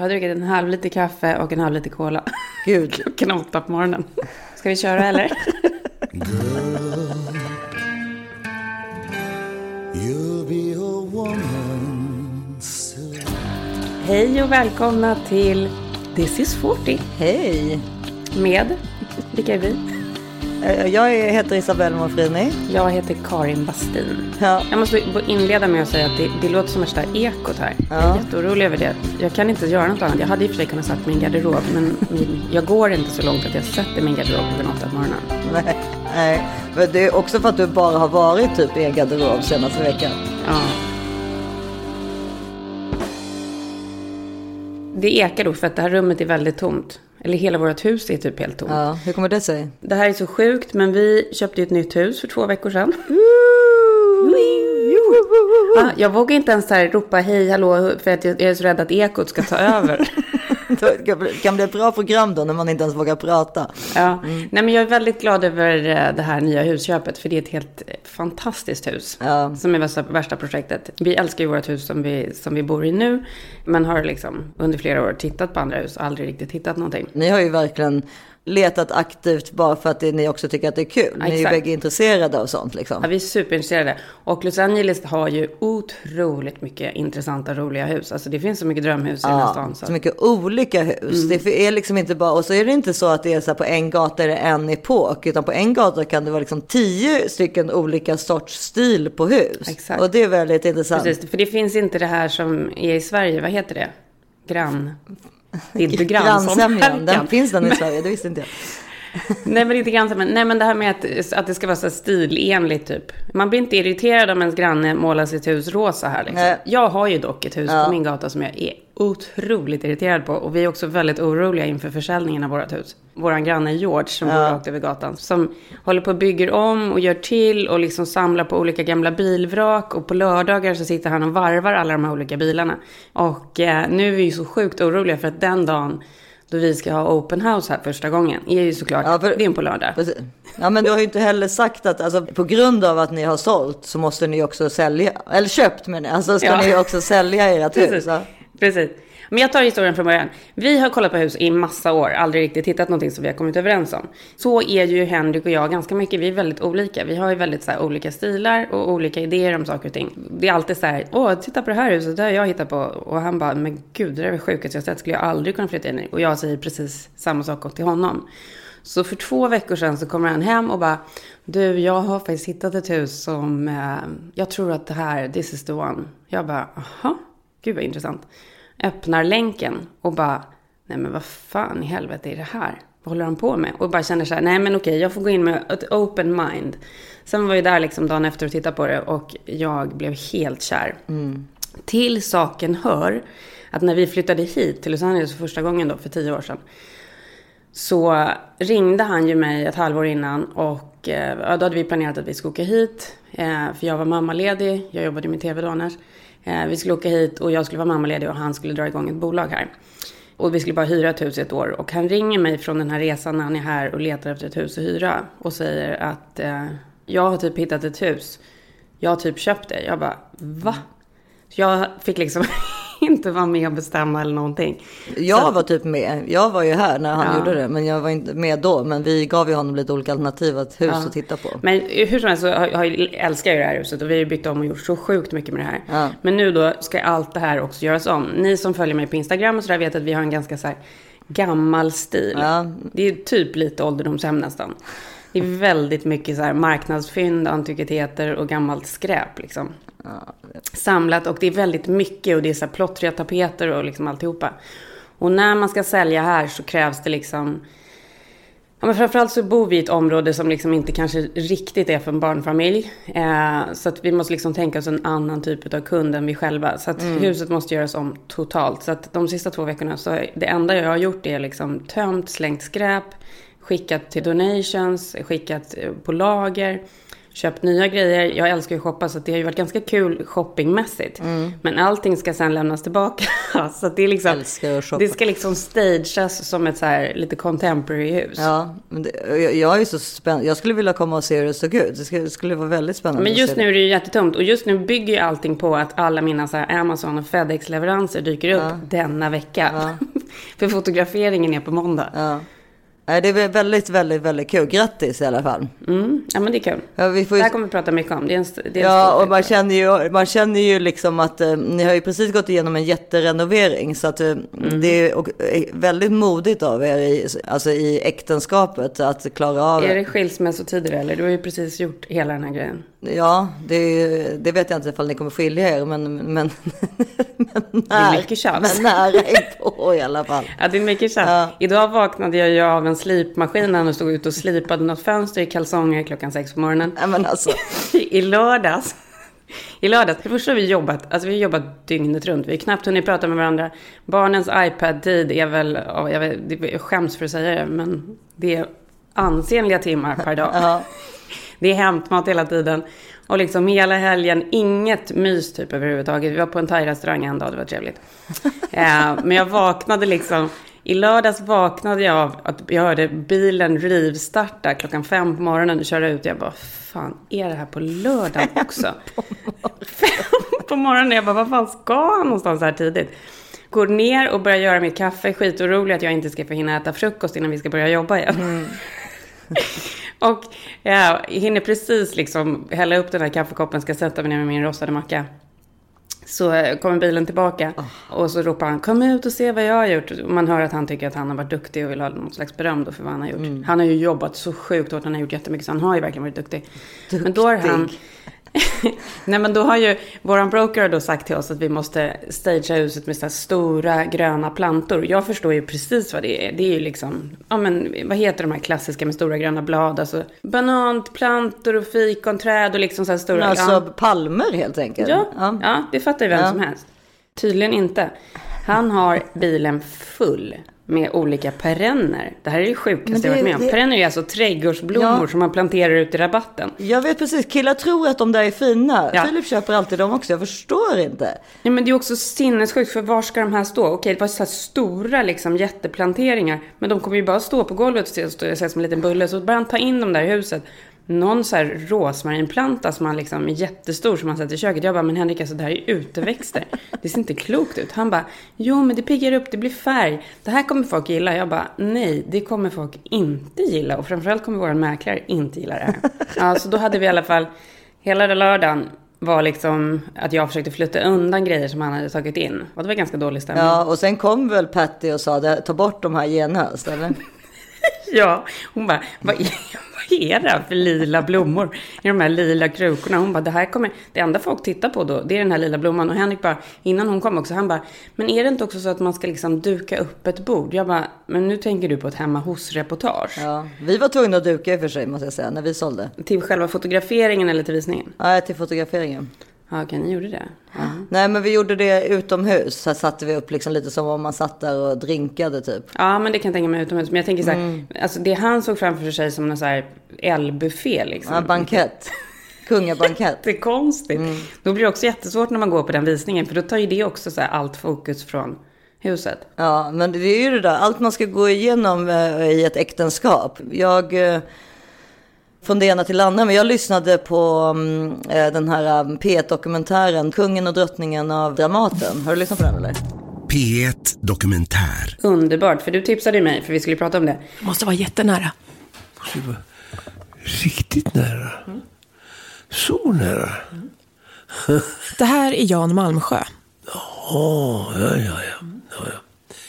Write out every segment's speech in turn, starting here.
Jag har druckit en halv liter kaffe och en halv liter cola. Gud. Klockan åtta på morgonen. Ska vi köra eller? Hej och välkomna till This is 40 Hej. med, vilka är vi? Eh, Jag heter Isabelle Monfrini. Jag heter Karin Bastin. Ja. Jag måste inleda med att säga att det, det låter som värsta ekot här. Jag är Ja. jätteorolig över det. Jag kan inte göra något annat. Jag hade i och för sig kunnat satt min garderob, men min, jag går inte så långt att jag sätter min garderob klockan åtta på morgonen. Nej, nej. Men det är också för att du bara har varit typ i en garderob senaste veckan. Ja. Det ekar då för att det här rummet är väldigt tomt. Eller hela vårt hus är typ helt tomt. Ja, hur kommer det sig? Det här är så sjukt, men vi köpte ju ett nytt hus för två veckor sedan. Ah, jag vågar inte ens här ropa hej, hallå, för att jag är så rädd att ekot ska ta över. Det kan bli- ett bra program då när man inte ens vågar prata. Ja. Nej, men jag är väldigt glad över eh, det här nya husköpet, för det är ett helt eh, fantastiskt hus. Ja. Som är värsta, värsta projektet. Vi älskar ju vårt hus som vi, som vi bor i nu, men har liksom under flera år tittat på andra hus och aldrig riktigt hittat någonting. Ni har ju verkligen letat aktivt bara för att ni också tycker att det är kul. Ni är ju bägge intresserade av sånt liksom. Ja, vi är superintresserade. Och Los Angeles har ju otroligt mycket intressanta, roliga hus. Alltså det finns så mycket drömhus i den här Ja, stan. Så. så mycket olika hus. Det är liksom inte bara, och så är det inte så att det är så här på en gata är det en epok, utan på en gata kan det vara liksom tio stycken olika sorts stil på hus. Exakt. Och det är väldigt intressant. Precis, för det finns inte det här som är i Sverige. Vad heter det? Grann... Det är inte grannsamverkan. den finns den i Sverige, det visste inte jag. Nej, men inte grannsamverkan. Nej, men det här med att, att det ska vara så stilenligt typ. Man blir inte irriterad om ens granne målar sitt hus rosa här liksom. Jag har ju dock ett hus Ja. på min gata som jag är otroligt irriterad på. Och vi är också väldigt oroliga inför försäljningen av vårt hus. Våran granne George som bor rakt över gatan. Som håller på och bygger om och gör till och liksom samlar på olika gamla bilvrak. Och på lördagar så sitter han och varvar alla de här olika bilarna. Och eh, nu är vi ju så sjukt oroliga för att den dagen då vi ska ha open house här första gången är ju såklart, Ja, för- en på lördag. Precis. Ja, men du har ju inte heller sagt att alltså, på grund av att ni har sålt så måste ni också sälja, eller köpt men alltså ska Ja. ni också sälja ert hus. Precis. Men jag tar historien från början. Vi har kollat på hus i massa år, aldrig riktigt hittat någonting som vi har kommit överens om. Så är ju Henrik och jag ganska mycket, vi är väldigt olika. Vi har ju väldigt så här, olika stilar och olika idéer om saker och ting. Det är alltid så här, åh, titta på det här huset, det har jag hittat på. Och han bara, men gud, det där är det sjukaste jag sett, skulle jag aldrig kunna flytta in i. Och jag säger precis samma sak till honom. Så för två veckor sedan så kommer han hem och bara, du, jag har faktiskt hittat ett hus som, eh, jag tror att det här, this is the one. Jag bara, aha, gud vad intressant. Öppnar länken och bara, nej men vad fan i helvete är det här? Vad håller han på med? Och bara känner så här, nej men okej, jag får gå in med ett open mind. Sen var vi där liksom dagen efter och tittade på det och jag blev helt kär. Till saken hör att när vi flyttade hit till Los Angeles för första gången då, för tio år sedan. Så ringde han ju mig ett halvår innan och eh, då hade vi planerat att vi skulle åka hit. Eh, för jag var mammaledig, jag jobbade med tv då annars. Eh, vi skulle åka hit och jag skulle vara mammaledig och han skulle dra igång ett bolag här. Och vi skulle bara hyra ett hus i ett år. Och han ringer mig från den här resan när han är här och letar efter ett hus att hyra. Och säger att eh, jag har typ hittat ett hus. Jag har typ köpt det. Jag bara, va? Så jag fick liksom inte vara med och bestämma eller någonting. Jag var typ med, jag var ju här när han Ja. gjorde det, men jag var inte med då. Men vi gav ju honom lite olika alternativ att hus att titta på. Men hur som helst så har, har, älskar jag det här huset och vi har byggt om och gjort så sjukt mycket med det här. Ja. Men nu då ska allt det här också göras om. Ni som följer mig på Instagram och sådär vet att vi har en ganska så här gammal stil. Ja. Det är typ lite ålderdomshem nästan. Det är väldigt mycket så här marknadsfynd, antikviteter och gammalt skräp liksom. Samlat och det är väldigt mycket och det är så här plottriga tapeter och liksom alltihopa. Och när man ska sälja här så krävs det liksom Ja, men framförallt så bor vi i ett område som liksom inte kanske riktigt är för en barnfamilj. Eh, så att vi måste liksom tänka oss en annan typ av kund än vi själva. Så att huset måste göras om totalt. Så att de sista två veckorna så det enda jag har gjort är liksom tömt, slängt skräp, skickat till donations, skickat eh, på lager. köpt nya grejer. Jag älskar ju att shoppa så det har ju varit ganska kul shoppingmässigt. Mm. Men allting ska sen lämnas tillbaka. så det är liksom, det ska liksom stageas som ett så här lite contemporary hus. Ja, men det, jag, jag är så spänd. Jag skulle vilja komma och se hur det såg ut. Det skulle, det skulle vara väldigt spännande Men just nu är det ju jättetomt och just nu bygger ju allting på att alla mina så Amazon och FedEx-leveranser dyker upp denna vecka. För fotograferingen är på måndag. Ja. Nej, det är väldigt, väldigt, väldigt kul. Grattis i alla fall. Mm. Ja men det är kul. Ja, vi får Det ju... här kommer vi prata mycket om. Det är en, det är Ja, och man känner ju, man känner ju liksom att eh, ni har ju precis gått igenom en jätterenovering. Så att eh, Mm. det är och, eh, väldigt modigt av er i, alltså i äktenskapet att klara av. Är det skilsmässotider eller? Du har ju precis gjort hela den här grejen. Ja, det, det vet jag inte ifall ni kommer skilja er. Men, men, men, Det är när, mycket tjafs. men nära på i alla fall. Ja, det är mycket tjafs. Ja. Idag vaknade jag ju av en slipmaskin när han stod ute och slipade något fönster i kalsonger klockan sex på morgonen. Nej, men alltså, I lördags. I lördags. För det första har vi jobbat, alltså vi har jobbat dygnet runt. Vi har knappt hunnit prata med varandra. Barnens iPad-tid är väl, ja, jag, vet, jag skäms för att säga det, men det är ansenliga timmar per dag. ja. Det är hämtmat hela tiden. Och liksom hela helgen, inget mys typ överhuvudtaget. Vi var på en thai-restaurang en dag, det var trevligt. eh, men jag vaknade liksom, i lördags vaknade jag av att jag hörde bilen rivstarta klockan fem på morgonen och köra ut. Jag bara, fan, är det här på lördag också? Fem på morgonen, jag bara, vad fan ska han någonstans här tidigt? Går ner och börjar göra mitt kaffe, skitorolig att jag inte ska få hinna äta frukost innan vi ska börja jobba igen. Och jag hinner precis liksom hälla upp den här kaffekoppen, ska sätta mig ner med min rostade macka. Så kommer bilen tillbaka och så ropar han kom ut och se vad jag har gjort. Man hör att han tycker att han har varit duktig och vill ha något slags beröm då för vad han har gjort. Han har ju jobbat så sjukt hårt, han har gjort jättemycket så han har ju verkligen varit duktig. Men då har han... Nej men då har ju våran broker då sagt till oss att vi måste stagea huset med så här stora gröna plantor. Jag förstår ju precis vad det är. Det är ju liksom, ja men vad heter de här klassiska med stora gröna blad? Alltså bananplantor och fikonträd och liksom så här stora. Alltså ja. palmer helt enkelt. Ja, ja. det fattar ju vem Ja. som helst. Tydligen inte. Han har bilen full med olika perenner. Det här är det sjukaste det- jag varit med om. det- Perenner är alltså trädgårdsblommor Ja. som man planterar ut i rabatten. Jag vet precis, killar tror att de där är fina. Ja. Filip köper alltid dem också, jag förstår inte. Ja, men det är också sinnessjukt, för var ska de här stå? Okej, det var så här stora liksom, jätteplanteringar, men de kommer ju bara stå på golvet och se, stå, se som en liten bulle. Så börjar han ta in dem där i huset. Någon så här rosmarinplanta som han liksom är jättestor som han sätter i köket. Jag bara, men Henrik, alltså det här är uteväxter. Det ser inte klokt ut. Han bara, jo men det piggar upp, det blir färg. Det här kommer folk gilla. Jag bara, nej, det kommer folk inte gilla. Och framförallt kommer våra mäklare inte gilla det här. Ja, så då hade vi i alla fall, hela den lördagen var liksom att jag försökte flytta undan grejer som han hade tagit in. Och det var ganska dålig stämning. Ja, och sen kom väl Patty och sa ta bort de här genast, eller? Ja, hon bara, vad är, här för lila blommor i de här lila krukorna? Hon bara, det här kommer, det enda folk tittar på då, det är den här lila blomman. Och Henrik bara, innan hon kom också, han bara, men är det inte också så att man ska liksom duka upp ett bord? Jag bara, men nu tänker du på ett hemma hos-reportage. Ja, vi var tvungna att duka i och för sig, måste jag säga, när vi sålde. Till själva fotograferingen eller till visningen? Ja, till fotograferingen. Ja, okej, ni gjorde det. Ja. Nej, men vi gjorde det utomhus. Så satte vi upp liksom lite som om man satt där och drinkade typ. Ja, men det kan jag tänka mig utomhus. Men jag tänker så här, Mm. alltså det han såg framför sig som en så här L-buffé liksom. Ja, bankett. Kungabankett. Det är konstigt. Mm. Då blir det också jättesvårt när man går på den visningen. För då tar ju det också så här allt fokus från huset. Ja, men det är ju det där, allt man ska gå igenom eh, i ett äktenskap. Jag, eh, från det ena till det andra, men jag lyssnade på mm, eh, den här eh, P1-dokumentären Kungen och drottningen av Dramaten. Har du lyssnat på den eller? P1 Dokumentär. Underbart, för du tipsade mig för vi skulle prata om det. Måste vara jättenära. Det var riktigt nära. Så nära. Det här är Jan Malmsjö. Åh, ja, ja, ja. ja, ja.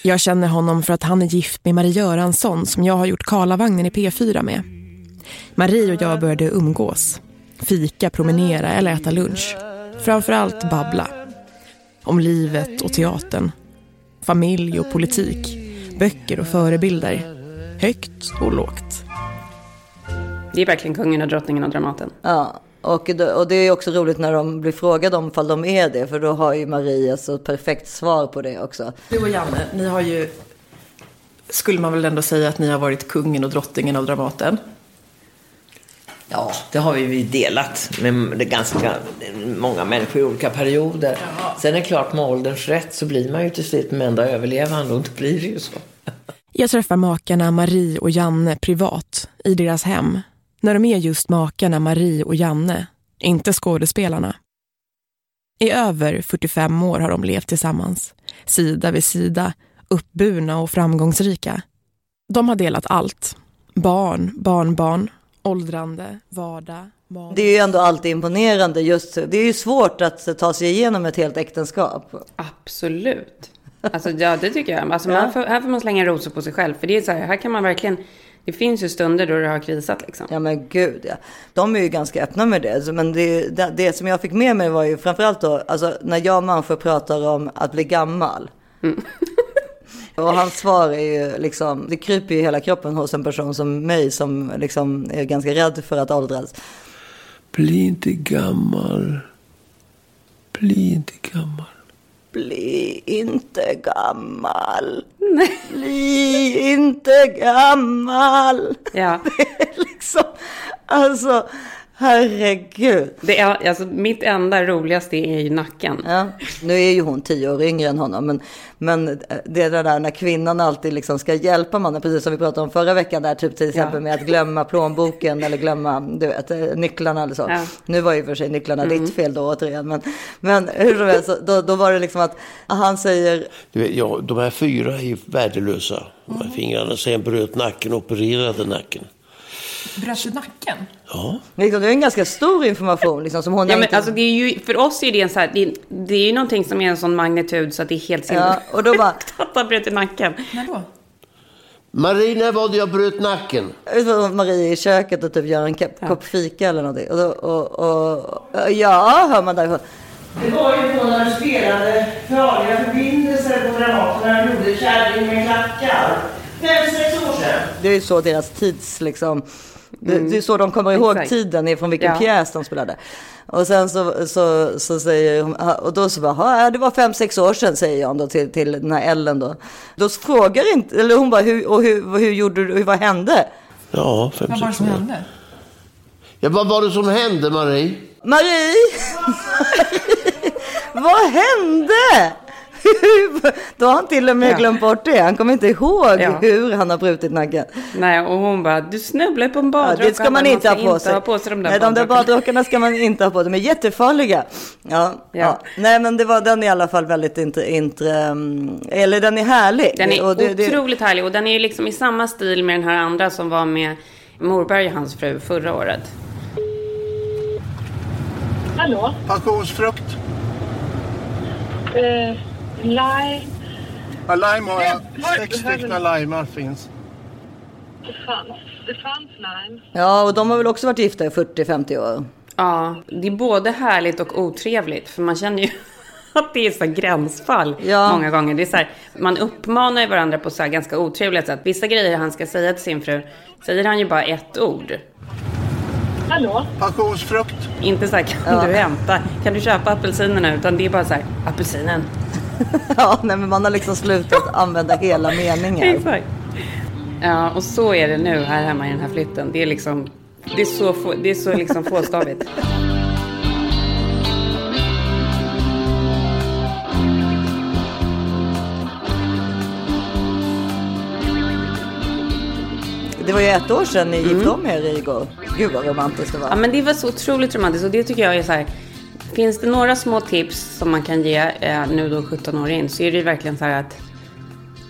Jag känner honom för att han är gift med Marie Göransson som jag har gjort Karlavagnen i P4 med. Marie och jag började umgås. Fika, promenera eller äta lunch. Framförallt babbla. Om livet och teatern. Familj och politik. Böcker och förebilder. Högt och lågt. Det är verkligen kungen och drottningen och Dramaten. Ja, och, det- och det är också roligt när de blir frågade om fall de är det, för då har ju Maria så ett perfekt svar på det också. Du och Janne, ni har ju... Skulle man väl ändå säga att ni har varit kungen och drottningen av Dramaten? Ja, det har vi ju delat med ganska många människor i olika perioder. Sen är det klart, med ålderns rätt så blir man ju till slut den enda överlevande och då blir det ju så. Jag träffar makarna Marie och Janne privat, i deras hem. När de är just makarna Marie och Janne, inte skådespelarna. I över 45 år har de levt tillsammans, sida vid sida, uppburna och framgångsrika. De har delat allt. Barn, barnbarn, åldrande, vardag, mat. Det är ju ändå alltid imponerande. Just, det är ju svårt att ta sig igenom ett helt äktenskap. Absolut. Alltså, ja, det tycker jag. Alltså, man får, här får man slänga rosor på sig själv. För det är så här, här kan man verkligen... Det finns ju stunder då det har krisat liksom. Ja men gud ja. De är ju ganska öppna med det. Men det, det, det som jag fick med mig var ju framförallt då, alltså när jag och Manfred pratar om att bli gammal. och hans svar är ju liksom, det kryper ju hela kroppen hos en person som mig som liksom är ganska rädd för att åldras. Bli inte gammal. Bli inte gammal. Bli inte gammal. Bli inte gammal. Ja. Det är liksom, alltså, herregud. Det är, alltså, mitt enda roligaste är ju nacken. Ja, nu är ju hon tio år yngre än honom, men, men det är det där när kvinnan alltid liksom ska hjälpa mannen, precis som vi pratade om förra veckan, där typ till exempel Ja. med att glömma plånboken eller glömma du vet, eh, nycklarna eller så. Ja. Nu var ju för sig nycklarna ditt fel då återigen, men, men hur som helst, då, då var det liksom att han säger, Du vet, ja, de här fyra är värdelösa. De här fingrarna. Sen bröt nacken och opererade nacken. Bröt du nacken? Ja. liksom, det är en ganska stor information liksom, som hon Ja, men inte... alltså, det är ju, för oss är det en så här, det, är- det är ju någonting som är en sån magnitud så att det är helt Ja, sinnessjukt och då bara, att han bröt i nacken. När då? Marie, när var det jag bröt nacken? Marie i köket och typ gör en kopp kopp fika eller någonting. Och, då, och, och, ja, hör man därifrån. Det var ju då när du spelade Farliga förbindelser på Dramaten när du gjorde Kärring med klackar. Fem, sex år sedan. Det är ju så deras tids liksom. Det, det är så de kommer ihåg Exakt. tiden ifrån vilken Ja. pjäs de spelade. Och sen så, så, så säger hon, och då så bara, "Ja, det var fem, sex år sedan säger jag då till, till den här Ellen då. Då frågar inte, eller hon bara, hur, och hur, hur gjorde du, vad hände? Ja, fem, Vad var det sex som år. hände? Ja, vad var det som hände, Marie? Marie! vad hände? Då har han till och med Ja. glömt bort det. Han kommer inte ihåg Ja. hur han har brutit nacken. Nej, och hon bara, du snubblar på en Ja, badrock. det ska man inte ha på sig. ha på sig de där Nej, de där badrockarna. ska man inte ha på sig. De är jättefarliga. Ja, ja. Ja. Nej, men det var, den i alla fall väldigt inte, inte um, eller den är härlig. Den är Och det- det- otroligt härlig och den är ju liksom i samma stil med den här andra som var med Morberg och hans fru förra året. Hallå? Passionsfrukt. Eh, lime. Ja, lime har jag. Sex stycken limear finns. Det fanns, det fanns lime. Ja, och de har väl också varit gifta i 40-50 år. Ja, det är både härligt och otrevligt för man känner ju att det är så gränsfall Ja. många gånger. Det är så här, man uppmanar ju varandra på så här ganska otrevliga sätt. Vissa grejer han ska säga till sin fru säger han ju bara ett ord. Hallå? Passionsfrukt. Inte så här, kan du hämta, kan du köpa apelsinerna? Utan det är bara så här, apelsinen. Ja, nej, men man har liksom slutat använda hela meningar. Exakt. Ja, och så är det nu här hemma i den här flytten. Det är liksom, det är så, få, det är så liksom fåstavigt. Det var ju ett år sedan ni gifte om er igår. Gud vad romantiskt det var. Ja, men det var så otroligt romantiskt och det tycker jag är så här. Finns det några små tips som man kan ge eh, nu då 17 år in så är det ju verkligen så här att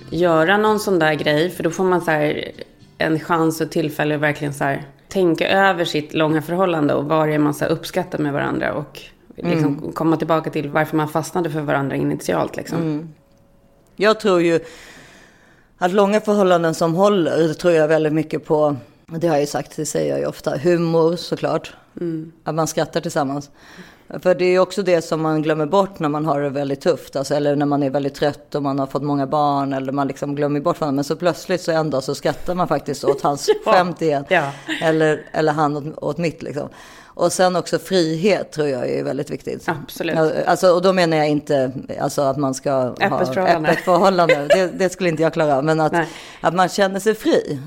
göra någon sån där grej för då får man så här en chans och tillfälle att verkligen så här tänka över sitt långa förhållande och vad det är man så uppskattar med varandra och liksom komma tillbaka till varför man fastnade för varandra initialt liksom. Jag tror ju att långa förhållanden som håller, det tror jag väldigt mycket på, det har jag ju sagt, det säger jag ju ofta, humor såklart. Att man skrattar tillsammans. För det är också det som man glömmer bort när man har det väldigt tufft, alltså, eller när man är väldigt trött och man har fått många barn, eller man liksom glömmer bort varandra. Men så plötsligt så en dag så skrattar man faktiskt åt hans Ja, skämt igen. ja. Eller, eller han åt, åt mitt liksom. Och sen också frihet tror jag är väldigt viktigt. Absolut. Alltså, och då menar jag inte alltså, att man ska Öppet ha förhållande. öppet förhållande. Det, det skulle inte jag klara av. Men att, Nej. att man känner sig fri.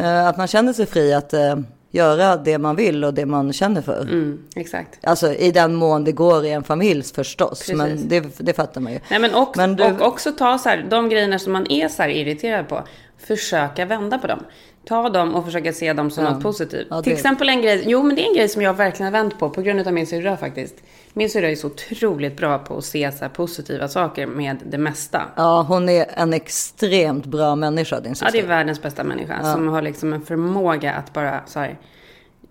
Eh, Att man känner sig fri att, eh, göra det man vill och det man känner för. Mm, exakt. Alltså i den mån det går i en familj förstås. Precis. Men det, det fattar man ju. Nej, men och, Men du- och också ta så här, de grejerna som man är så här irriterad på, försöka vända på dem. Ta dem och försöka se dem som Ja. något positivt. Ja, Till exempel en grej, jo men det är en grej som jag verkligen har vänt på, på grund av min syrra faktiskt. Min syrra är så otroligt bra på att se så positiva saker med det mesta. Ja, hon är en extremt bra människa din Ja, syster. det är världens bästa människa som har liksom en förmåga att bara så här,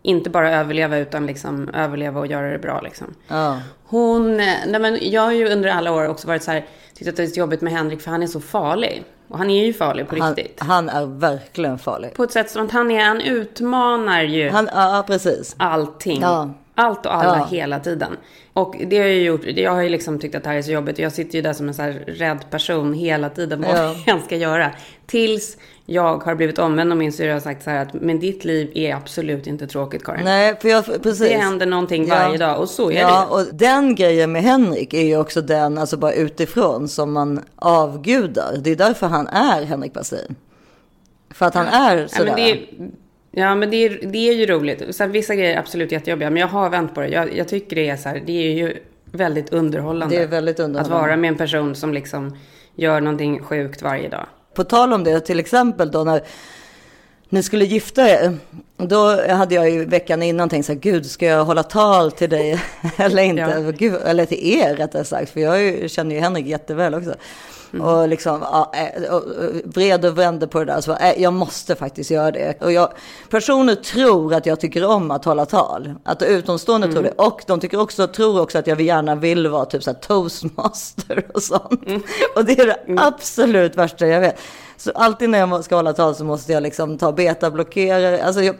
inte bara överleva utan liksom överleva och göra det bra liksom. Ja. Hon, eh, nej men jag har ju under alla år också varit så här, tyckt att det är jobbigt med Henrik för han är så farlig. Och han är ju farlig på Han, riktigt. han är verkligen farlig. På ett sätt som att han är, han utmanar ju Han, ja, precis. allting. Ja. Allt och alla Ja. hela tiden. Och det har jag ju gjort, jag har ju liksom tyckt att det här är så jobbigt. Jag sitter ju där som en så här rädd person hela tiden. Vad Ja. jag ska göra. Tills jag har blivit omvänd och min syrra har sagt så här att men ditt liv är absolut inte tråkigt Karin. Nej, för jag, precis. Det händer någonting varje dag och så är ja, det ju. och den grejen med Henrik är ju också den, alltså bara utifrån, som man avgudar. Det är därför han är Henrik Westin. För att han är Ja, sådär. men det, är- ja, men det är, det är ju roligt. Sen, vissa grejer är absolut jättejobbiga, men jag har vänt på det. Jag, jag tycker det är så här, det är ju väldigt underhållande. Det är väldigt Att underhållande. vara med en person som liksom gör någonting sjukt varje dag. På tal om det, till exempel då när ni skulle gifta er. Då hade jag ju veckan innan tänkt så här, gud ska jag hålla tal till dig eller inte? Ja. Gud, eller till er rättare sagt, för jag känner ju Henrik jätteväl också. Mm. Och liksom ja, eh, och, vred och vände på det där. Så eh, jag måste faktiskt göra det. Och jag, personer tror att jag tycker om att hålla tal. Att utomstående tror Mm. det. Och de tycker också, tror också att jag gärna vill vara typ så toastmaster och sånt. Mm. Och det är det absolut värsta jag vet. Så alltid när jag ska hålla tal så måste jag liksom ta betablockerare. Alltså jag,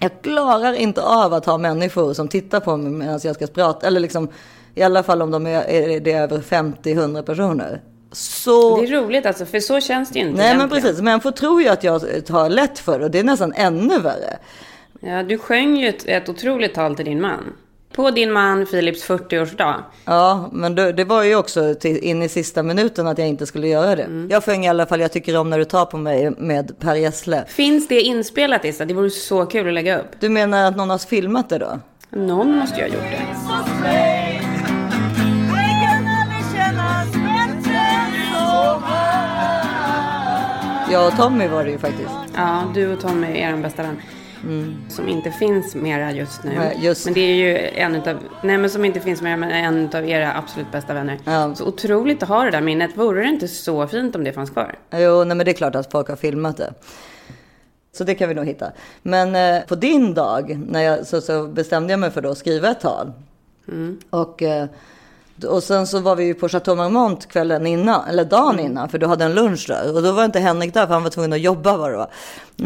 jag klarar inte av att ha människor som tittar på mig medan jag ska prata. Eller liksom, i alla fall om de är, är det över 50-100 personer. Så... Det är roligt alltså, för så känns det ju inte Nej men egentligen. precis, människor tror ju att jag tar lätt för det och det är nästan ännu värre. Ja, du sjöng ju ett, ett otroligt tal till din man. På din man Philips 40-årsdag. Ja, men det, det var ju också till, in i sista minuten att jag inte skulle göra det. Mm. Jag sjöng i alla fall Jag tycker om när du tar på mig med Per Gessle. Finns det inspelat Issa? Det vore så kul att lägga upp. Du menar att någon har filmat det då? Någon måste ju ha gjort det. Jag och Tommy var det ju faktiskt. Ja, du och Tommy är en bästa vän. Som inte finns mera just nu. Mm. Nej, just- Men det är ju en utav, nej men som inte finns mera, men en av era absolut bästa vänner. Ja. Så otroligt att ha det där minnet. Vore det inte så fint om det fanns kvar? Jo, nej men det är klart att folk har filmat det. Så det kan vi nog hitta. Men eh, på din dag, när jag, så, så bestämde jag mig för då att skriva ett tal. Och, eh, och sen så var vi ju på Chateau Marmont kvällen innan, eller dagen innan, för du hade en lunch där. Och då var inte Henrik där, för han var tvungen att jobba var det var.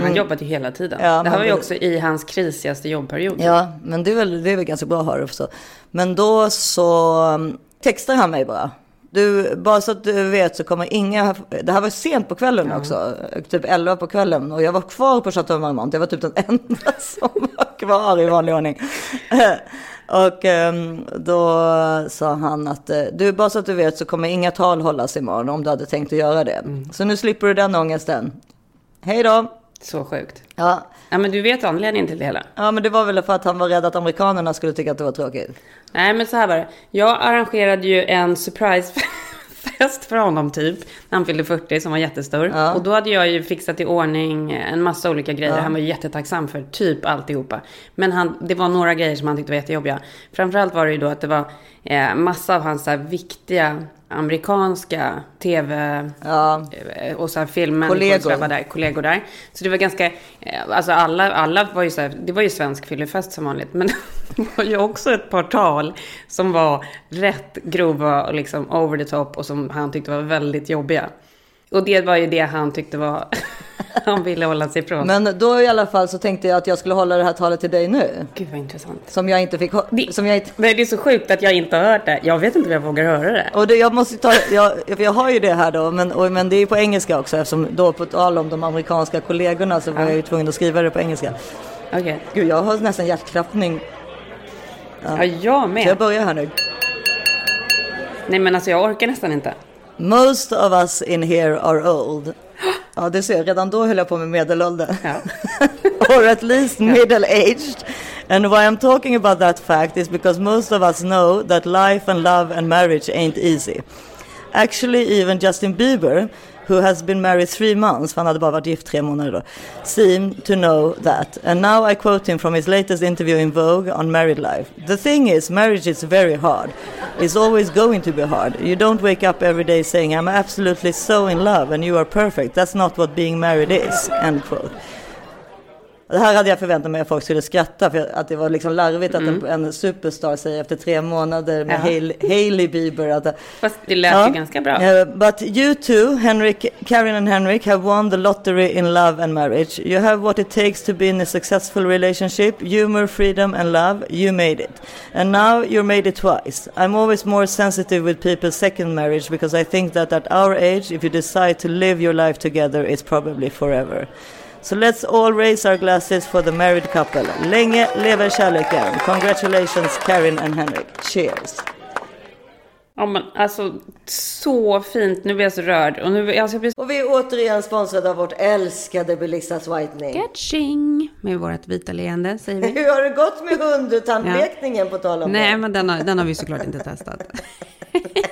Han jobbat ju hela tiden. Ja, det här var ju också i hans krisigaste jobbperiod. Ja, men det är väl, det är väl ganska bra att ha det så. Men då så um, textar han mig bara. Du, bara så att du vet så kommer inga, det här var sent på kvällen också, typ 11 på kvällen. Och jag var kvar på Chateau Marmont, jag var typ den enda som var kvar i vanlig ordning. Och um, då sa han att eh, du, bara så att du vet så kommer inga tal hållas imorgon om du hade tänkt att göra det. Så nu slipper du den ångesten. Hej då! Så sjukt. Ja, Ja, men du vet anledningen till det hela. Ja, men det var väl för att han var rädd att amerikanerna skulle tycka att det var tråkigt. Nej, men så här var det. Jag arrangerade ju en surprisefest för honom typ. När han fyllde 40 som var jättestor. Ja. Och då hade jag ju fixat i ordning en massa olika grejer. Han var jättetacksam för typ alltihopa. Men han, det var några grejer som han tyckte var jättejobbiga. Framförallt var det ju då att det var eh, massa av hans så här, viktiga amerikanska tv Ja. eh, och så här filmen Kollegor. var där, kollegor där. Så det var ganska, eh, alltså alla, alla var ju så här, det var ju svensk fyllefest som vanligt. Men det var ju också ett par tal som var rätt grova och liksom over the top och som han tyckte var väldigt jobbiga. Och det var ju det han tyckte var, han ville hålla sig ifrån. Men då i alla fall så tänkte jag att jag skulle hålla det här talet till dig nu. Gud vad intressant. Som jag inte fick Det, som jag inte... Nej, det är så sjukt att jag inte har hört det. Jag vet inte om jag vågar höra det. Och det, jag måste ta, jag, jag har ju det här då, men, och, men det är ju på engelska också eftersom då på tal om de amerikanska kollegorna så var jag ju tvungen att skriva det på engelska. Okej. Gud, jag har nästan hjärtklappning. Ja, jag Så jag med. börjar här nu. Nej, men alltså jag orkar nästan inte. Most of us in here are old. Ja, det ser jag. Redan då höll jag på med medelåldern. Ja. or at least middle aged. And why I'm talking about that fact is because most of us know that life and love and marriage ain't easy. Actually, even Justin Bieber, who has been married three months, för han hade bara varit gift tre månader då, seemed to know that. And now I quote him from his latest interview in Vogue on married life. The thing is, marriage is very hard. It's always going to be hard. You don't wake up every day saying, I'm absolutely so in love and you are perfect. That's not what being married is. End quote. Det här hade jag förväntat mig att folk skulle skratta för att det var liksom larvigt att en, en superstar säger efter tre månader med Ja. Hailey, Bieber att Fast det lät ju ganska bra. Uh, but you two, Henrik, Karen and Henrik, have won the lottery in love and marriage. You have what it takes to be in a successful relationship, humor, freedom and love. You made it. And now you made it twice. I'm always more sensitive with people's second marriage because I think that at our age, if you decide to live your life together, it's probably forever. So let's all raise our glasses for the married couple. Länge lever kärleken. Congratulations Karen and Henrik. Cheers. Ja, men alltså så fint. Nu blir jag så rörd. Och nu, alltså, jag blir Och vi är återigen sponsrade av vårt älskade Belissas Whitening. Catching med vårt vita leende, säger vi. Hur har det gått med hundtandlekningen på tal om Nej, det? men den har, den har vi såklart inte testat.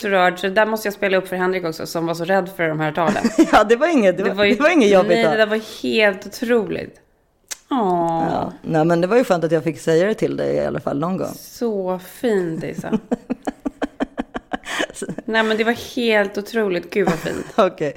Så rörd, så det där måste jag spela upp för Henrik också som var så rädd för de här talen. Ja, det var inget, det var, det var inget jobbigt. Nej, då. det där var helt otroligt. Åh, Ja, nej men det var ju skönt att jag fick säga det till dig i alla fall någon gång. så fint Isa. Nej men det var helt otroligt. Gud vad fint. Okej.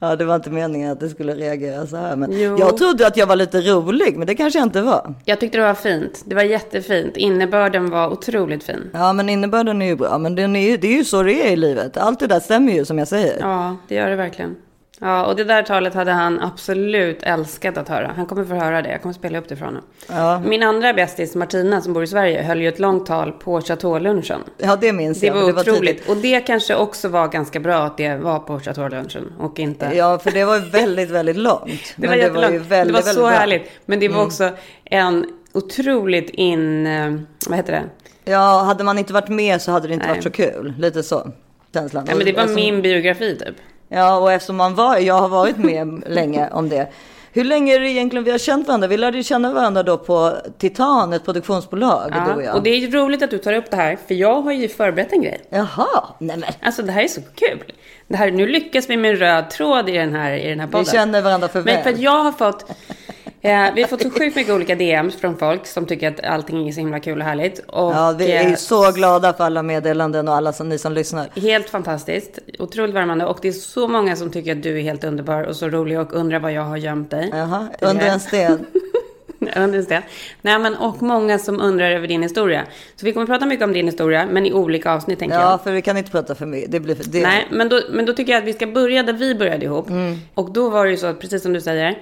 Ja, det var inte meningen att det skulle reagera så här. Men Jo. jag trodde att jag var lite rolig, men det kanske jag inte var. Jag tyckte det var fint. Det var jättefint. Innebörden var otroligt fin. Ja, men innebörden är ju bra. Men den är ju, det är ju så det är i livet. Allt det där stämmer ju som jag säger. Ja, det gör det verkligen. Ja, och det där talet hade han absolut älskat att höra. Han kommer få höra det. Jag kommer spela upp det för honom. Ja. Min andra bästis, Martina, som bor i Sverige, höll ju ett långt tal på Chateau-lunchen. Ja, det minns Det jag. var för otroligt. tidigt. och det kanske också var ganska bra att det var på Chateau-lunchen och inte... Ja, för det var ju väldigt, väldigt långt. det var Men jättelångt. ju väldigt, det var så väldigt. Mm. härligt. Men det var också en otroligt in... eh, Vad heter det? Ja, hade man inte varit med så hade det inte Nej. varit så kul. Lite så. Känslan. Ja, men det var Eftersom- min biografi typ. Ja, och eftersom man var, jag har varit med länge om det. Hur länge är det egentligen vi har känt varandra? Vi lärde ju känna varandra då på Titan, ett produktionsbolag, du och Ja, jag. och det är ju roligt att du tar upp det här, för jag har ju förberett en grej. Jaha, nej men. Alltså det här är så kul. Det här, nu lyckas vi med en röd tråd i den här, i den här podden. Vi känner varandra för Men väl. för att jag har fått... Eh, vi har fått så sjukt mycket olika DMs från folk som tycker att allting är så himla kul och härligt. Och, Ja, vi är eh, så glada för alla meddelanden och alla som, ni som lyssnar. Helt fantastiskt. Otroligt värmande. Och det är så många som tycker att du är helt underbar och så rolig och undrar vad jag har gömt dig. Jaha, under en sten. Under en sten. Nej, men och många som undrar över din historia. Så vi kommer prata mycket om din historia, men i olika avsnitt tänker jag. Ja, för vi kan inte prata för mycket. Det blir för, det, Nej, men då, men då tycker jag att vi ska börja där vi började ihop. Mm. Och då var det ju så precis som du säger,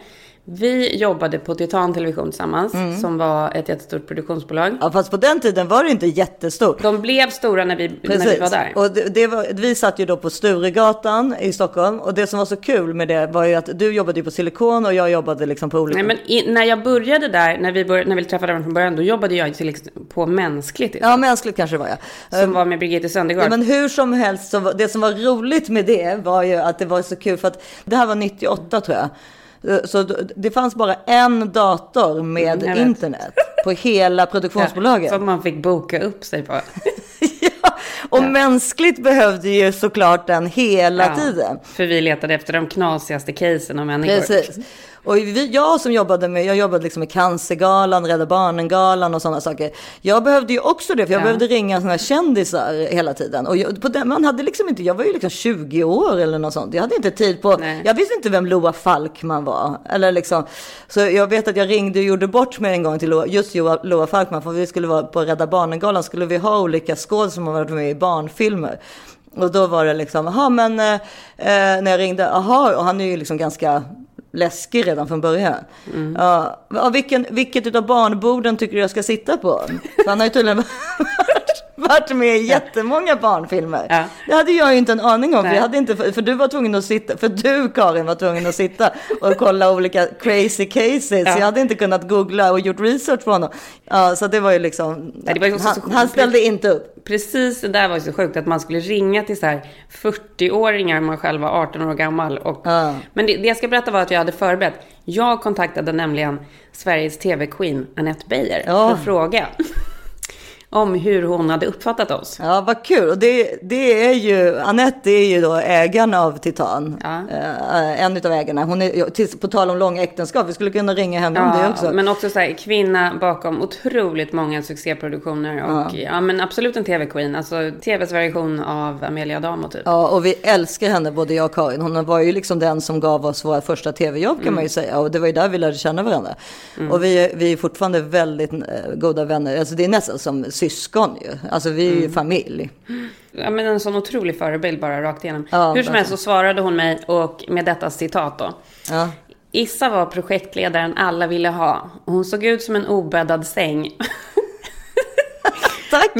vi jobbade på Titan Television tillsammans, Mm. som var ett jättestort produktionsbolag. Ja, fast på den tiden var det inte jättestort. De blev stora när vi, när vi Precis. var där. Och det, det var, vi satt ju då på Sturegatan i Stockholm. Och det som var så kul med det var ju att du jobbade ju på Silikon och jag jobbade liksom på olika... Nej, men i, när jag började där, när vi, bör, när vi träffade varandra från början, då jobbade jag till, på mänskligt. Ja, mänskligt kanske det var ja. Som var med Birgitte Söndergaard. Ja, men hur som helst, så det som var roligt med det var ju att det var så kul för att det här var 98 tror jag. Eh, Så det fanns bara en dator med Mm, internet på hela produktionsbolaget. Som man fick boka upp sig på. ja, och mänskligt behövde ju såklart den hela Ja, tiden. För vi letade efter de knasigaste casen av människor. Precis. Och vi, jag som jobbade med, jag jobbade liksom med Cancergalan, Rädda Barnen-galan och sådana saker. Jag behövde ju också det, för jag Ja. behövde ringa sådana här kändisar hela tiden. Och jag, på den, man hade liksom inte, jag var ju liksom 20 år eller något sånt. Jag hade inte tid på, Nej. jag visste inte vem Loa Falkman var. Eller liksom, så jag vet att jag ringde och gjorde bort mig en gång till Loa, just Loa, Loa Falkman, för vi skulle vara på Rädda Barnen-galan, skulle vi ha olika skådespelare som har varit med i barnfilmer. Och då var det liksom, jaha men eh, eh, när jag ringde, jaha, och han är ju liksom ganska läskig redan från början. Mm. Ja, vilken, vilket utav barnborden tycker du jag ska sitta på? Han har ju tydligen varit, med i jättemånga barnfilmer. Ja. Det hade jag ju inte en aning om, för, jag hade inte, för, du var tvungen att sitta, för du Karin var tvungen att sitta och kolla olika crazy cases. Ja. Jag hade inte kunnat googla och gjort research på honom. Ja, så det var ju liksom, Nej, det var ju han, han ställde inte upp. Precis det där var ju så sjukt att man skulle ringa till så här 40-åringar man själv var 18 år gammal. Och, Ja. Men det, det jag ska berätta var att jag hade förberett. Jag kontaktade nämligen Sveriges TV-queen Annette Beijer Ja. för att fråga om hur hon hade uppfattat oss. Ja, vad kul. Och det, det är ju, Anette är ju då ägaren av Titan. Ja. Eh, en utav ägarna. Hon är, på tal om långa äktenskap, vi skulle kunna ringa henne om det också. men också så här, kvinna bakom otroligt många succéproduktioner. Och ja, men absolut en TV-queen. Alltså TVs version av Amelia Adamo typ. Ja, och vi älskar henne, både jag och Karin. Hon var ju liksom den som gav oss våra första tv-jobb kan man ju säga. Och det var ju där vi lärde känna varandra. Och vi, vi är fortfarande väldigt eh, goda vänner. Alltså det är nästan som syskon ju. Alltså vi är ju familj. Ja, men en sån otrolig förebild bara rakt igenom. Ja, Hur som helst så svarade hon mig och med detta citat då. Ja. Issa var projektledaren alla ville ha. Hon såg ut som en obäddad säng. Tack!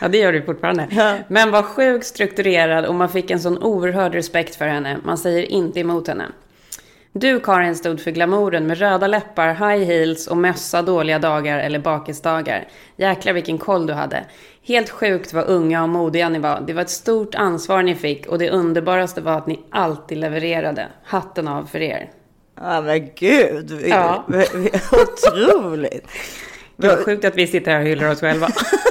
ja, det gör du fortfarande. Ja. Men var sjukt strukturerad och man fick en sån oerhörd respekt för henne. Man säger inte emot henne. Du Karin stod för glamouren med röda läppar, high heels och mössa dåliga dagar eller bakisdagar. Jäklar vilken koll du hade. Helt sjukt vad unga och modiga ni var. Det var ett stort ansvar ni fick och det underbaraste var att ni alltid levererade. Hatten av för er. Ja men gud, vi, Ja. vi, vi, otroligt. Det var sjukt att vi sitter här och hyllar oss själva.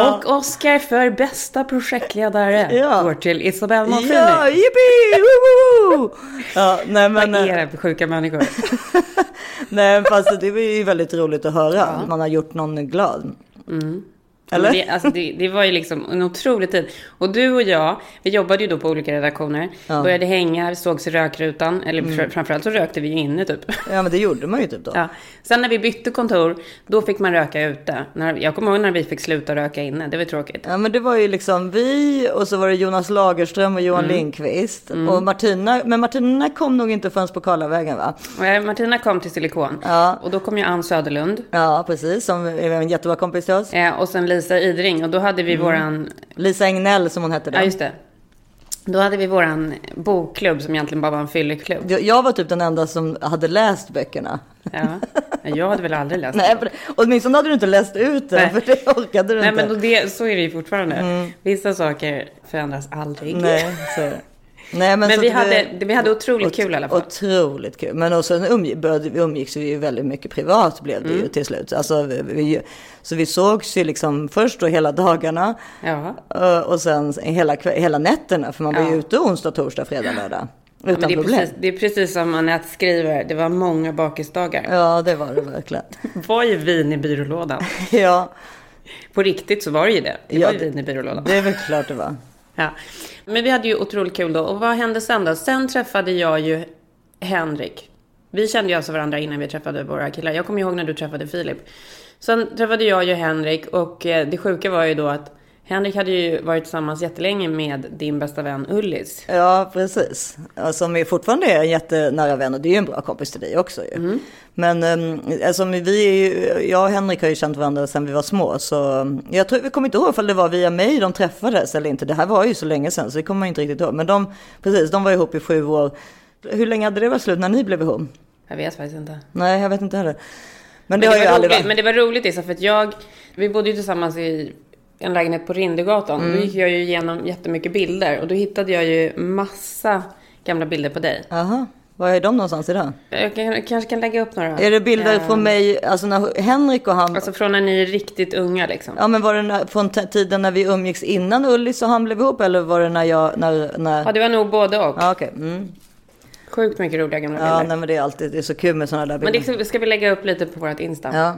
Och Oscar för bästa projektledare Ja. går till Isabelle Monfrini. Ja, jippi! Ja, nej men... Vad är det för sjuka människor? Nej, fast det var ju väldigt roligt att höra. att Man har gjort någon glad. Eller? Det, alltså det, det var ju liksom en otrolig tid. Och du och jag, vi jobbade ju då på olika redaktioner. Började hänga, sågs i rökrutan. Eller Mm. fr- framförallt så rökte vi ju inne typ. Ja, men det gjorde man ju typ då. Ja. Sen när vi bytte kontor, då fick man röka ute. När, jag kommer ihåg när vi fick sluta röka inne. Det var tråkigt. Ja, men det var ju liksom vi och så var det Jonas Lagerström och Johan Mm. Lindqvist. Och Martina, men Martina kom nog inte förrän på Karlavägen va? Jag- Martina kom till Silikon. Ja. Och då kom ju Ann Söderlund. Ja, precis. Som är en jättebra kompis till oss. Eh, och sen Lisa Idring. Och då hade vi våran... Lisa Egnell som hon hette då. Ja, just det. Då hade vi våran bokklubb som egentligen bara var en fylleklubb. Jag- Jag var typ den enda som hade läst böckerna. Ja. Jag hade väl aldrig läst Nej, för, åtminstone hade du inte läst ut det, Nej. för det orkade du Nej, inte. men då det, så är det ju fortfarande. Vissa saker förändras aldrig. Nej, så är det. Nej, men Men vi hade, det- vi hade otroligt kul i alla fall. Otroligt kul. Men och sen umg- började, vi umgicks vi ju väldigt mycket privat blev det Mm. ju till slut. Alltså, vi, vi, så vi sågs ju liksom först då hela dagarna Ja. eh, och sen hela, hela nätterna. För man var ju Ja. ute onsdag, torsdag, fredag, lördag. Utan men det, är problem. precis, det är precis som Anette skriver, det var många bakisdagar. Ja, det var det verkligen. Var ju vin i byrålådan. Ja, På riktigt så var det ju det. Det Ja, var ju vin i byrålådan. det är väl klart det var. Ja. Men vi hade ju otroligt kul då. Och vad hände sen då? Sen träffade jag ju Henrik. Vi kände ju alltså varandra innan vi träffade våra killar. Jag kommer ihåg när du träffade Filip. Sen träffade jag ju Henrik och eh, det sjuka var ju då att Henrik hade ju varit tillsammans jättelänge med din bästa vän Ullis. Ja, precis. Som är fortfarande är en jättenära vän och det är ju en bra kompis till dig också ju. Mm. Men um, alltså, vi är ju, jag och Henrik har ju känt varandra sedan vi var små. Så um, jag tror, vi kommer inte ihåg ifall det var via mig de träffades eller inte. Det här var ju så länge sedan så det kommer man inte riktigt ihåg. Men de, precis, de var ihop i sju år. Hur länge hade det varit slut när ni blev ihop? Jag vet faktiskt inte. Nej, jag vet inte heller. Men det, Men har det, ju var aldrig roligt, varit. men det var roligt Issa, för att jag, vi bodde ju tillsammans i en lägenhet på Rindergatan. Mm. Då gick jag ju igenom jättemycket bilder och då hittade jag ju massa gamla bilder på dig. Jaha, var är de någonstans idag? Jag kan, kanske kan lägga upp några. Är det bilder från mig, alltså när Henrik och han... Alltså från när ni är riktigt unga liksom. Ja men var det när, från tiden när vi umgicks innan Ullis och han blev ihop eller var det när jag, när, när... Ja, det var nog både och. Ja okej. Mm. Sjukt mycket roliga gamla Ja bilder. nej men det är alltid, det är så kul med sådana där Men bilder. det ska vi lägga upp lite på vårt Insta. Ja.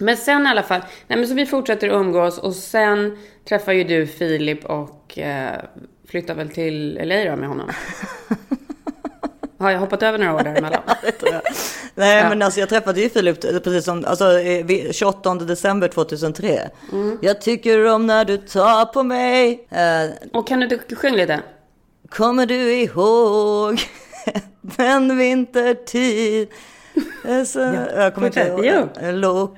Men sen i alla fall, nej men så vi fortsätter umgås och sen träffar ju du Filip och eh, flyttar väl till LA då med honom. Har jag hoppat över några år däremellan? Nej Ja. men alltså jag träffade ju Filip precis som, alltså eh, vi- 28 december 2003. Mm. Jag tycker om när du tar på mig. Eh, Och kan du inte sjunga lite? kommer du ihåg den vintertid? Eh, Så, jag kommer inte ihåg. Eh,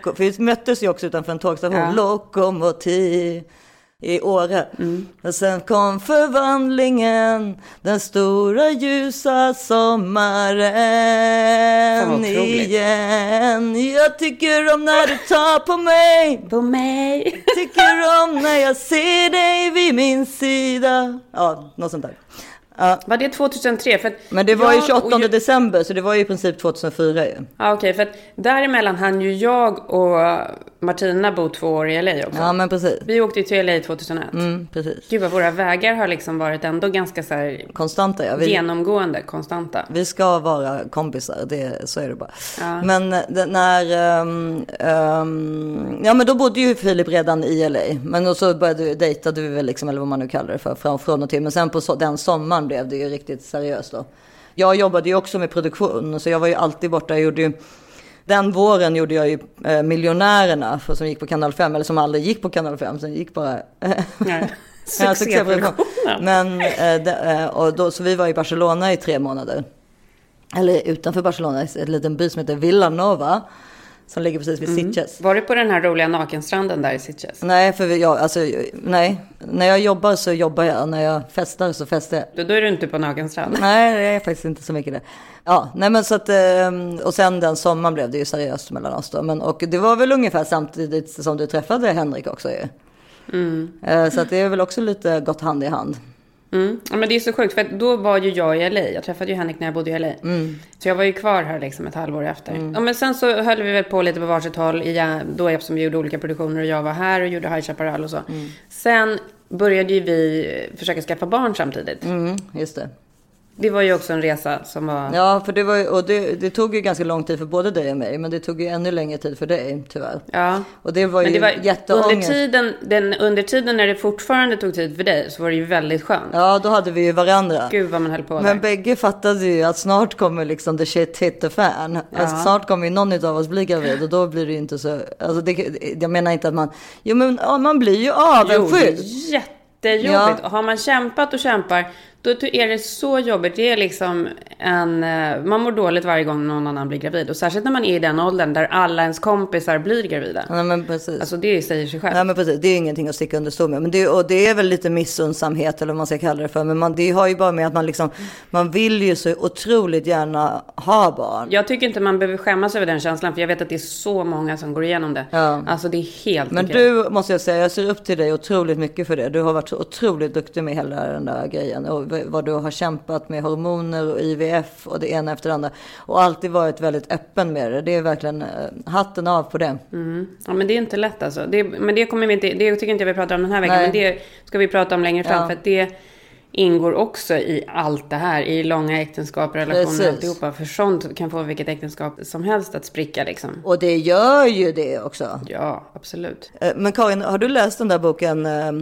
för vi möttes ju också utanför en tågstation. Ja. Lokomotiv i Åre. Och sen kom förvandlingen, den stora ljusa sommaren igen. Jag tycker om när du tar på mig. På mig. Tycker om när jag ser dig vid min sida. Ja, något sånt där. Ja. Var det 2003? För Men det var ju jag 28 och ju- december, så det var ju i princip 2004 ju. Ja, okej. för att däremellan hann ju jag och Martina bo två år i LA också. Ja, men precis. Vi åkte ju till LA 2001. Mm, precis. Gud vad våra vägar har liksom varit ändå ganska så här Konstanta, ja. Vi, genomgående, konstanta. vi ska vara kompisar, det, så är det bara. Ja. Men eh, det, när... ehm, ehm, ja, men då bodde ju Filip redan i LA. Men och så började dejtade vi väl, liksom, eller vad man nu kallar det för, från, från och till. Men sen på så, den sommaren blev det ju riktigt seriöst då. Jag jobbade ju också med produktion, så jag var ju alltid borta. Jag gjorde ju, den våren gjorde jag ju eh, Miljonärerna, för, som gick på Kanal 5, eller som aldrig gick på Kanal 5, som gick bara... Nej. Ja, Succéproduktionen. Men, eh, eh, och då, så vi var i Barcelona i tre månader. Eller utanför Barcelona, i en liten by som heter Villanova. Som ligger precis vid Sitges. Var du på den här roliga nakenstranden där i Sitges? Nej, för jag, alltså, nej. När jag jobbar så jobbar jag. När jag festar så festar jag. Då, då är du inte på nakenstrand. Nej, det är faktiskt inte så mycket det. Ja, nej men så att, ehm, och sen den sommaren blev det ju seriöst mellan oss då. Men, och det var väl ungefär samtidigt som du träffade Henrik också ju. Eh, Så att det är väl också lite gått hand i hand. Mm. Ja, men det är så sjukt, för då var ju jag i LA. Jag träffade ju Henrik när jag bodde i LA. Mm. Så jag var ju kvar här liksom ett halvår efter. Ja, men sen så höll vi väl på lite på varsitt håll, i, då eftersom vi gjorde olika produktioner och jag var här och gjorde High Chaparral och så. Mm. Sen började ju vi försöka skaffa barn samtidigt. Mm, just det. Det var ju också en resa som var... Ja, för det, var, ju- och det, det tog ju ganska lång tid för både dig och mig. Men det tog ju ännu längre tid för dig, tyvärr. Ja. Och det var Men ju det var under jätteångest. tiden, den, under tiden när det fortfarande tog tid för dig så var det ju väldigt skönt. Ja, då hade vi ju varandra. Gud vad man höll på Men där. bägge fattade ju att snart kommer liksom the shit hit the fan. Alltså, snart kommer ju någon av oss bli gravid och då blir det ju inte så... Alltså det, jag menar inte att man... Jo men ja, man blir ju Jo, det avundsjuk. är jättejobbigt. Ja. Och har man kämpat och kämpar, då är det så jobbigt. Det är liksom en... eh, Man mår dåligt varje gång någon annan blir gravid. Och särskilt när man är i den åldern där alla ens kompisar blir gravida. Ja, men precis. Alltså det säger sig själv. Ja men precis, det är ingenting att sticka under stol med. Men det, och det är väl lite missundsamhet eller vad man ska kalla det för. Men man, det har ju bara med att man liksom, man vill ju så otroligt gärna ha barn. Jag tycker inte man behöver skämmas över den känslan. För jag vet att det är så många som går igenom det. Ja. Alltså det är helt Men okej. du måste jag säga, jag ser upp till dig otroligt mycket för det. Du har varit så otroligt duktig med hela den där grejen. Och vad du har kämpat med hormoner och IVF och det ena efter det andra. Och alltid varit väldigt öppen med det. Det är verkligen eh, hatten av på det. Mm. Ja men det är inte lätt alltså. Det, men det kommer vi inte, det tycker inte jag vi pratar om den här veckan. Nej. Men det ska vi prata om längre fram. Ja. För att det, ingår också i allt det här. I långa äktenskap, relationer Precis. och alltihopa. För sånt kan få vilket äktenskap som helst att spricka liksom. Och det gör ju det också. Ja, absolut. Eh, Men Karin, har du läst den där boken? eh,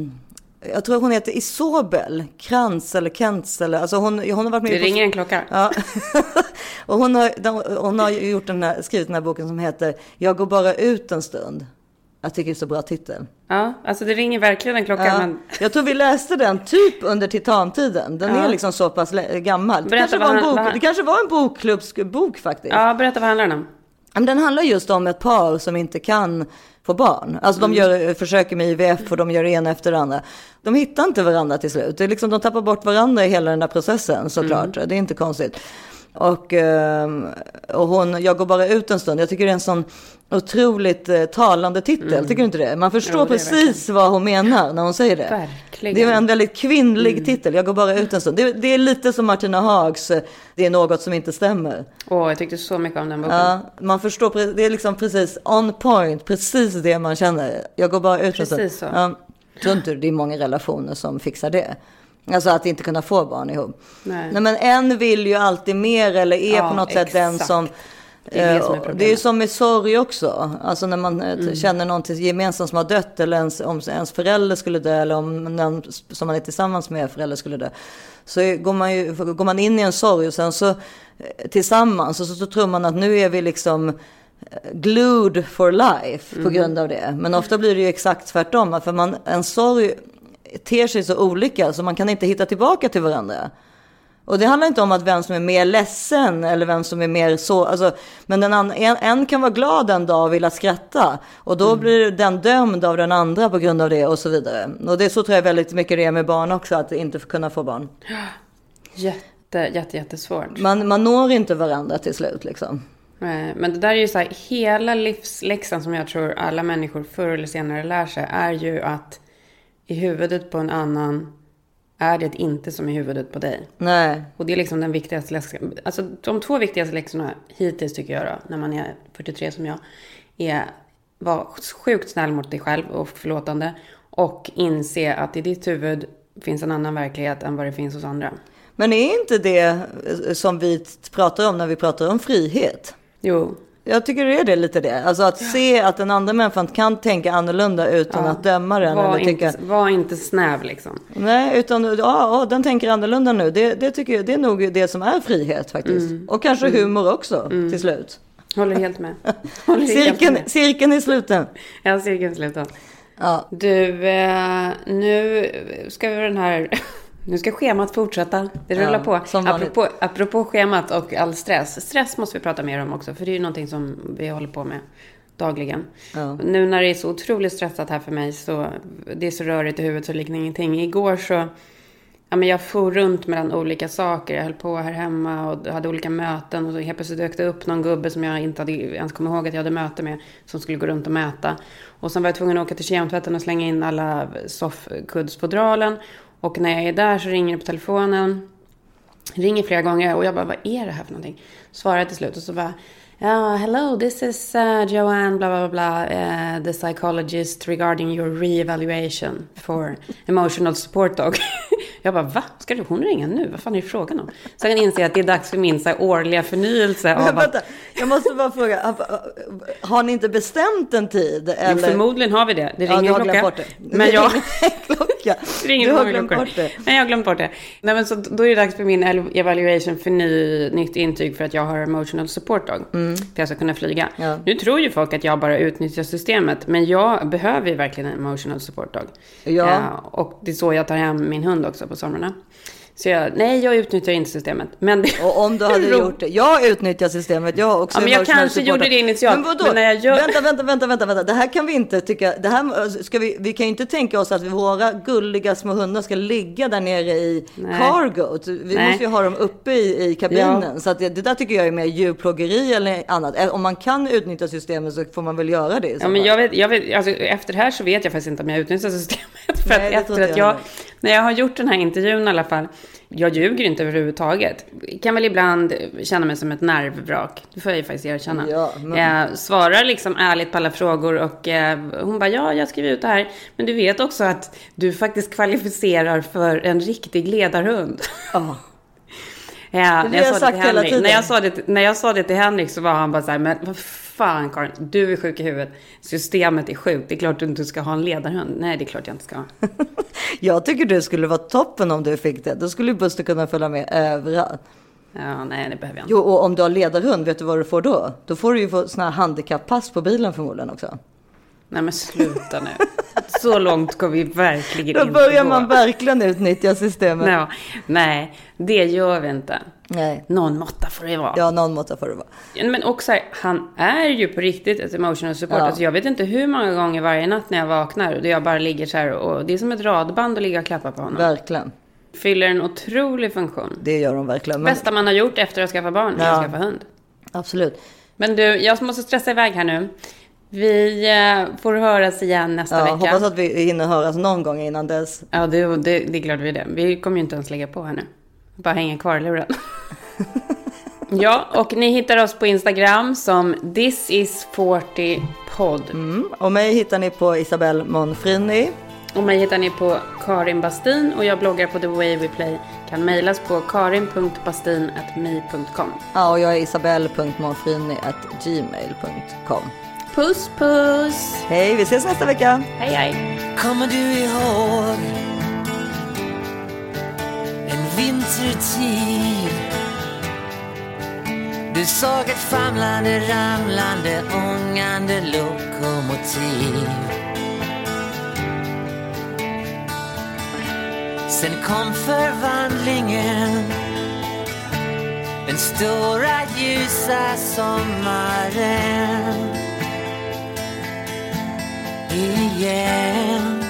Jag tror hon heter Isobel Krantz eller Kentz. Eller, alltså hon, hon har varit med Det på... ringer en klocka. Ja. och hon har, hon har gjort den här, skrivit den här boken som heter Jag går bara ut en stund. Jag tycker det är så bra titel. Ja, alltså det ringer verkligen en klocka. Ja. Men... Jag tror vi läste den typ under titantiden. Den Ja. är liksom så pass gammal. Det Berätta kanske, var en bok, det kanske var en bokklubbsbok faktiskt. Ja, berätta vad handlar den om? Men den handlar just om ett par som inte kan få barn. Alltså de gör, försöker med IVF och de gör det ena efter det andra. De hittar inte varandra till slut. Det är liksom, de tappar bort varandra i hela den där processen såklart. Det är inte konstigt. Och, ehm, och hon, jag går bara ut en stund. Jag tycker det är en sån otroligt eh, talande titel. Tycker du inte det? Man förstår Jo, precis vad hon menar när hon säger det. Verkligen. Det är en väldigt kvinnlig titel. Jag går bara ut en stund. Det, det är lite som Martina Hags eh, Det är något som inte stämmer. Åh, jag tyckte så mycket om den boken. Ja, man förstår, det är liksom precis on point, precis det man känner. Jag går bara ut en stund. Precis så. Ja, tror inte det är många relationer som fixar det. Alltså att inte kunna få barn ihop. Nej. Nej men en vill ju alltid mer eller är Ja, på något sätt den exakt. som Det är det eh, som är och problemet. det är ju som med sorg också. Alltså när man eh, Mm. känner någon till gemensamt som har dött eller ens, om ens förälder skulle dö eller om någon som man är tillsammans med förälder skulle dö. Så går man, ju, går man in i en sorg och sen så eh, tillsammans och så, så tror man att nu är vi liksom glued for life på Mm. grund av det. Men ofta blir det ju exakt tvärtom. För man, en sorg ter sig så olika så man kan inte hitta tillbaka till varandra. Och det handlar inte om att vem som är mer ledsen eller vem som är mer så. Alltså, men den an, en, en kan vara glad en dag och vilja skratta. Och då blir den dömd av den andra på grund av det och så vidare. Och det är så tror jag väldigt mycket det är med barn också, att inte kunna få barn. Jätte, jätte, jättesvårt. Man, man når inte varandra till slut liksom. Eh, Men det där är ju så här, hela livsläxan som jag tror alla människor förr eller senare lär sig är ju att i huvudet på en annan är det inte som i huvudet på dig. Nej, Och det är liksom den viktigaste läxan. Alltså de två viktigaste läxorna hittills tycker jag då, när man är 43 som jag, är var sjukt snäll mot dig själv och förlåtande. Och inse att i ditt huvud finns en annan verklighet än vad det finns hos andra. men är inte det eh, som vi pratar om när vi pratar om frihet? Jo, Jag tycker det är det lite det. Alltså att se att den andra människan kan tänka annorlunda utan att döma den. var eller tycka, inte, var inte snäv liksom. Nej, utan ja, ja, den tänker annorlunda nu. Det, det tycker jag, det är nog det som är frihet faktiskt. Mm. Och kanske humor också till slut. Håller helt med. Håller helt Cirkeln, med. cirkeln är sluten. Ja, cirkeln sluten. Ja. Du, eh, nu ska vi den här... Nu ska schemat fortsätta. Det rullar Ja, på. som. Apropå, apropå schemat och all stress. Stress måste vi prata mer om också. För det är ju någonting som vi håller på med dagligen. Ja. Nu när det är så otroligt stressat här för mig. så Det är så rörigt i huvudet så liknar ingenting. Igår så... Ja, men jag for runt mellan olika saker. Jag höll på här hemma och hade olika möten. Och så helt plötsligt dök det upp någon gubbe som jag inte hade ens kom ihåg att jag hade möte med. Som skulle gå runt och mäta. Och sen var jag tvungen att åka till kemtvätten och slänga in alla soffkuddsfodralen. Och när jag är där så ringer det på telefonen. Ringer flera gånger och jag bara, vad är det här för någonting? Svarar till slut och så bara, ja, hello, this is uh, Joanne, bla bla bla, uh, the psychologist regarding your re-evaluation for emotional support dog. jag bara, va? Ska du, hon ringa nu? Vad fan är det frågan om? Sen inser jag att det är dags för min så här, årliga förnyelse Men av att, vänta, jag måste bara fråga. Har ni inte bestämt en tid? jo, Eller? förmodligen har vi det. Det Ja, ringer glömt klocka. Men jag... klocka. Det Du har glömt bort det. Nej, jag har glömt bort det. Nej, men så då är det dags för min evaluation för ny, nytt intyg för att jag har emotional support dog. För jag ska kunna flyga. Mm. Ja. Nu tror ju folk att jag bara utnyttjar systemet. Men jag behöver ju verkligen en emotional support dog. Ja. och det är så jag tar hem min hund också på somrarna. Så jag, nej, jag utnyttjar inte systemet. Men det, Och om du hade gjort det. Jag utnyttjar systemet. Jag har också Ja, men jag kanske gjorde det initialt, Men vadå? men när jag gör- Vänta, vänta, vänta, vänta, vänta. Det här kan vi inte tycka. Det här ska vi, vi kan ju inte tänka oss att våra gulliga små hundar ska ligga där nere i Nej. cargot. Vi Nej. måste ju ha dem uppe i, i kabinen. Så att det, det där tycker jag är mer djurplågeri eller annat. Om man kan utnyttja systemet så får man väl göra det. Ja, men jag vet, jag vet, alltså, efter det här så vet jag faktiskt inte om jag utnyttjar systemet. För att Nej, tror efter att jag jag. När jag har gjort den här intervjun i alla fall, jag ljuger inte överhuvudtaget. Kan väl ibland känna mig som ett nervvrak. Det får jag ju faktiskt erkänna. Ja, men- Jag svarar liksom ärligt på alla frågor och eh, hon bara, ja, jag skriver ut det här. Men du vet också att du faktiskt kvalificerar för en riktig ledarhund. Ja. Ja, Det när har jag, jag sa det sagt hela Henrik, tiden. när, jag sa det, när jag sa det till Henrik så var han bara så här, men fan Karin, du är sjuk i huvudet. Systemet är sjukt, det är klart du inte ska ha en ledarhund. Nej, det är klart jag inte ska ha. Jag tycker det skulle vara toppen om du fick det. Då skulle Buster kunna följa med överallt. Ja, nej, det behöver jag inte. Jo, och om du har ledarhund, vet du vad du får då? Då får du ju få såna här handikapppass på bilen förmodligen också. Nej, men sluta nu. Så långt kommer vi verkligen Då inte börjar gå. man verkligen utnyttja systemet. Ja, nej, det gör vi inte. Nej. Någon måtta får det vara. Ja, någon måtta får det vara. Men också, här, han är ju på riktigt ett emotional support. Ja. Alltså, jag vet inte hur många gånger varje natt när jag vaknar och jag bara ligger så här och det är som ett radband att ligga och klappa på honom. Verkligen. Fyller en otrolig funktion. Det gör de verkligen. Men, Bästa man har gjort efter att skaffa barn Ja. att skaffa hund. absolut. Men du, jag måste stressa iväg här nu. Vi eh, får höras igen nästa Ja, vecka. hoppas att vi hinner höras någon gång innan dess. Ja, det, det, det är klart vi är det. Vi kommer ju inte ens lägga på här nu. Bara hänga kvar i luren. ja, och ni hittar oss på Instagram som this is 40 podd. Mm. Och mig hittar ni på Isabelle Monfrini. Och mig hittar ni på Karin Bastin och jag bloggar på The Way We Play. Kan mejlas på karin.bastin.me.com. Ja, och jag är isabelle.monfrini.gmail.com. Puss puss! Hej, vi ses nästa vecka. Hej hej! Kommer du ihåg en vintertid? Du såg ett famlande, ramlande, ångande lokomotiv. Sen kom förvandlingen Den stora ljusa sommaren Igen.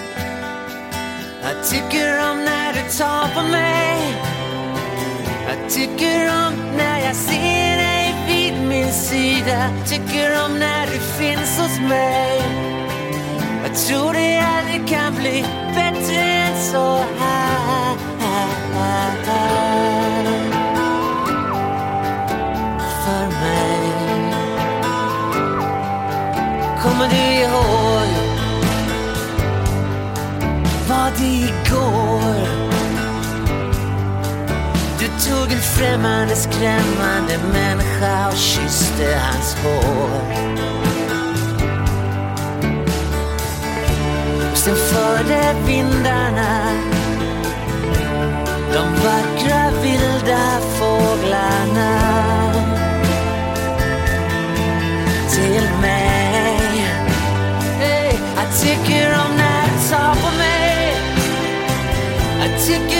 Jag tycker om när du tar på mig. Jag tycker om när jag ser dig vid min sida. Tycker om när du finns hos mig. Jag tror det aldrig kan bli bättre än så här. För mig. Kommer du ihåg var igår. Du tog en främmande, skrämmande människa och kysste hans hår. Sen förde vindarna de vackra vilda fåglarna. Jag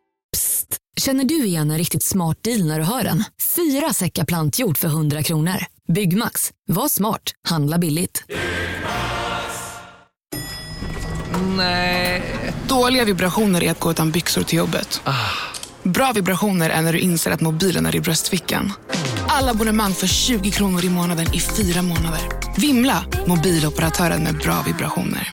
Psst! Känner du igen en riktigt smart deal när du hör den? Fyra säckar plantjord för 100 kronor. Byggmax. Var smart. Handla billigt. Nej. Dåliga vibrationer är att gå utan byxor till jobbet. Bra vibrationer är när du inser att mobilen är i bröstfickan. Alla abonnemang för 20 kronor i månaden i fyra månader. Vimla! Mobiloperatören med bra vibrationer.